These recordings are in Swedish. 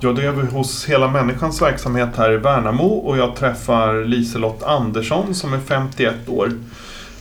Ja, det är vi hos Hela Människans verksamhet här i Värnamo och jag träffar Liselott Andersson som är 51 år.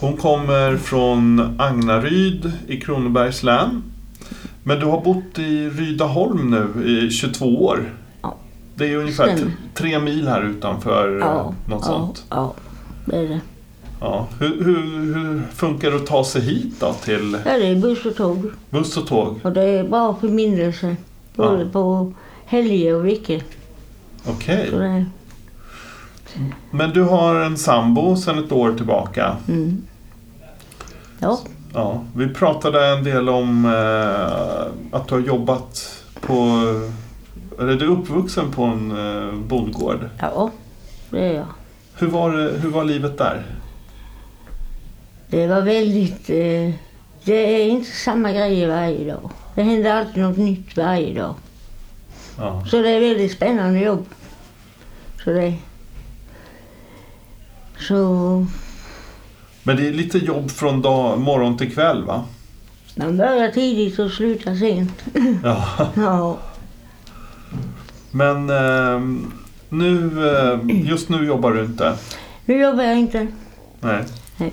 Hon kommer från Agnaryd i Kronobergs län. Men du har bott i Rydaholm nu i 22 år. Ja. Det är ungefär tre mil här utanför Ja, ja, något ja, sånt. ja, det är det. Ja. Hur, hur, hur funkar det att ta sig hit då till Ja, det är buss och tåg. buss och tåg? Och det är bra förbindelse. Både Ja. på helger och veckor. Okej. Det, Men du har en sambo sedan ett år tillbaka. mm. Ja, Ja, vi pratade en del om eh, att du har jobbat på... Eller du är uppvuxen på en eh, bondgård. ja, det är jag. Hur var, hur var livet där? Det var väldigt... Eh, det är inte samma grejer varje dag. Det händer alltid något nytt varje dag. Ja. Så det är väldigt spännande jobb. Så det... Så Men det är lite jobb från dag, morgon till kväll va? man börjar tidigt och slutar sent. Ja. Ja, Men eh, nu, just nu jobbar du inte? nu jobbar jag inte. Nej. Nej.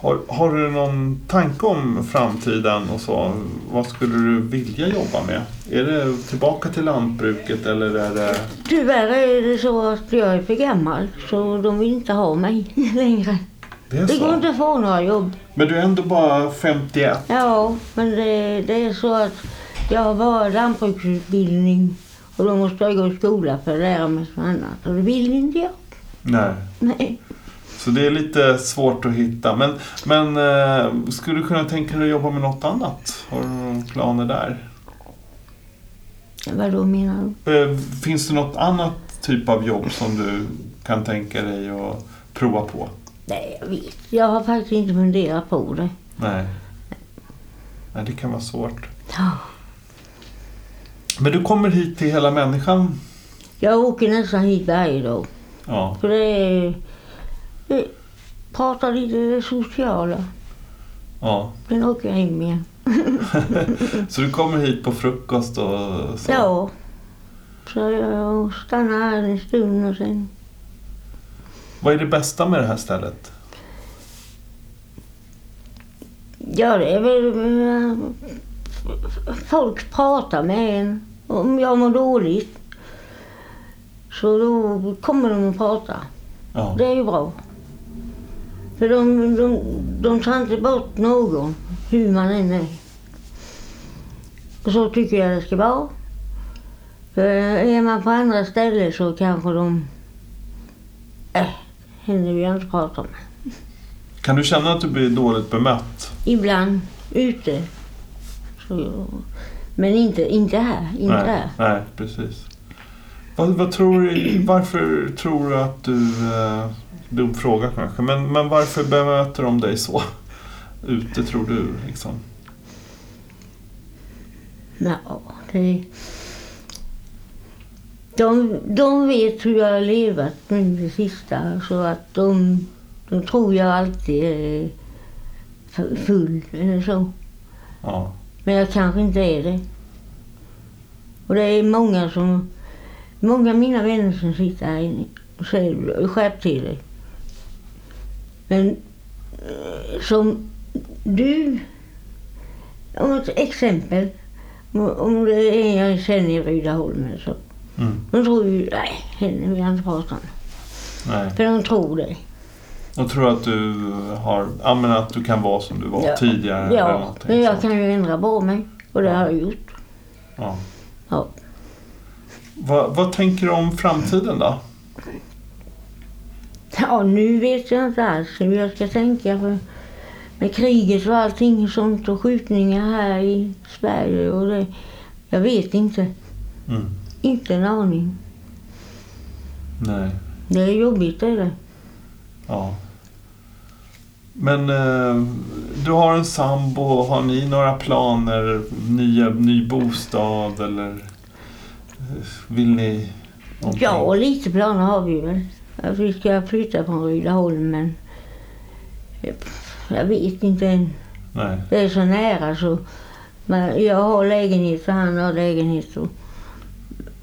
Har, har du någon tanke om framtiden och så? Vad skulle du vilja jobba med? Är det tillbaka till lantbruket eller är det... Tyvärr är det så att jag är för gammal så de vill inte ha mig längre. Det Det går inte att få några jobb. Men du är ändå bara 51? Ja, men det, det är så att jag har bara lantbruksutbildning och då måste jag gå i skola för att lära mig något annat och det vill inte jag. Nej. Nej. Så det är lite svårt att hitta. Men, men eh, skulle du kunna tänka dig att jobba med något annat? Har du några planer där? Vad då menar du? Eh, finns det något annat typ av jobb som du kan tänka dig att prova på? Nej, jag vet. Jag har faktiskt inte funderat på det. Nej. Nej, det kan vara svårt. Ja. Men du kommer hit till hela människan? Jag åker nästan hit varje dag. Ja. För det är... Det, pratar lite det sociala. ja. Sen åker jag hem igen. Så du kommer hit på frukost och så? Ja. Så jag stannar här en stund och sen... Vad är det bästa med det här stället? Ja, det är väl... eh, Folk pratar med en. Om jag mår dåligt så då kommer de och pratar. Ja. Det är ju bra. För de, de, de tar inte bort någon, hur man än är. Och så tycker jag det ska vara. För är man på andra ställen så kanske de... Äh, henne vill jag inte prata med. Kan du känna att du blir dåligt bemött? Ibland ute. Så, men inte, inte här. Inte nej, här. nej, precis. Vad, vad tror du, varför tror du att du... Eh, dum fråga kanske, men, men varför bemöter de dig så? Ute tror du liksom? Ja, det... De, de vet hur jag har levat nu det sista så att de, de tror jag alltid är full eller så. Ja. Men jag kanske inte är det. Och det är många som, många av mina vänner som sitter här inne och säger skärp till dig. Men eh, som du, om ett exempel, om- det är en jag känner i Rydaholm eller så. Mm. De tror ju, nej, henne vill jag inte prata med. Nej. För de tror det. Jag tror att du har, ja men att du kan vara som du var tidigare. eller Ja, men jag kan ju ändra på mig. Och det har jag gjort. Ja. Ja. Vad, vad tänker du om framtiden då? Ja, nu vet jag inte alls hur jag ska tänka. För med kriget och allting sånt och skjutningar här i Sverige och det. Jag vet inte. Mm. Inte en aning. Nej. Det är jobbigt är det. Ja. Men eh, du har en sambo. Har ni några planer? Ny, ny bostad eller eh, vill ni någonting? Ja, lite planer har vi väl. Vi ska flytta från Rydaholm men eh, jag vet inte än. Nej. Det är så nära så. Men jag har lägenhet och han har lägenhet. Och,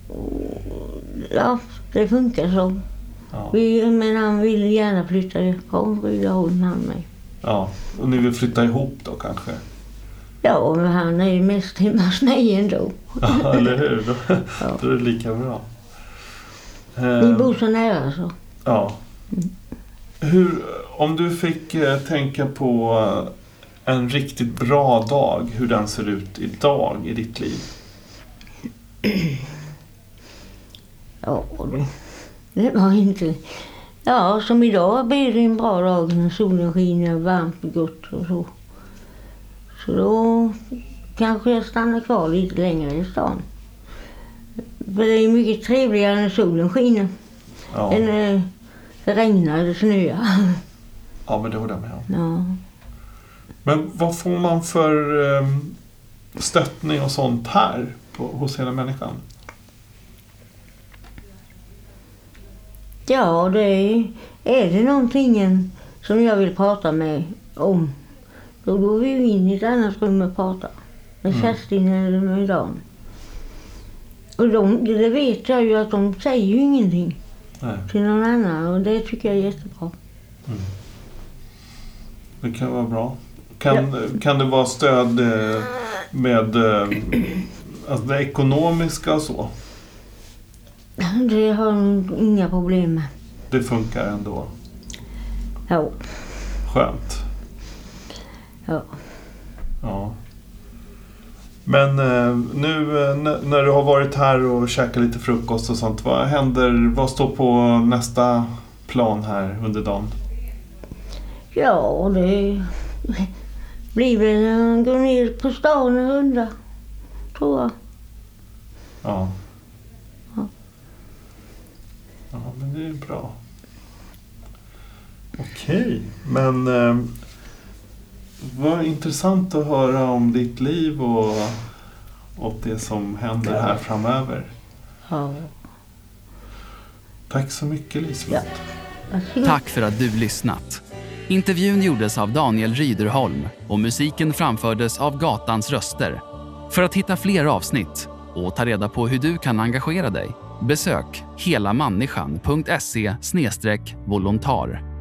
och, ja, det funkar så. Ja. Vi, men han vill gärna flytta från Rydaholm han med. ja. Och ni vill flytta ihop då kanske? Ja, men han är ju mest hemma hos mig ändå. Ja, eller hur? Då, Ja. då är det lika bra. Vi bor så nära så. Ja. Hur, om du fick eh, tänka på en riktigt bra dag, hur den ser ut idag i ditt liv? Ja, det, det var inte... Ja, som idag blir det en bra dag när solen skiner varmt och gott och så. Så då kanske jag stannar kvar lite längre i stan. För det är mycket trevligare när solen skiner Ja, när det regnar eller snöar. ja men det håller jag med om. Ja. Men vad får man för eh, stöttning och sånt här på, hos hela människan? Ja, det är, är det någonting som jag vill prata med om, då går vi in i ett annat rum och pratar. Med Mm. Kerstin eller med Dan. Och de, det vet jag ju att de säger ju ingenting Nej. till någon annan och det tycker jag är jättebra. Det kan vara bra. Kan, kan det vara stöd eh, med eh, alltså det ekonomiska och så? Det har jag inga problem med. Det funkar ändå. Ja, Skönt. ja. Ja. Men eh, nu eh, när du har varit här och käkat lite frukost och sånt. Vad händer? Vad står på nästa plan här under dagen? Ja, det blir väl att gå ner på stan en runda, tror jag. Ja. Ja. Ja, men det är bra. Okej, men eh, vad intressant att höra om ditt liv och, och det som händer här framöver. Ja, Tack så mycket Liselott. varsågod. Tack för att du lyssnat. Intervjun gjordes av Daniel Ryderholm och musiken framfördes av Gatans röster. För att hitta fler avsnitt och ta reda på hur du kan engagera dig besök helamänniskan.se volontar.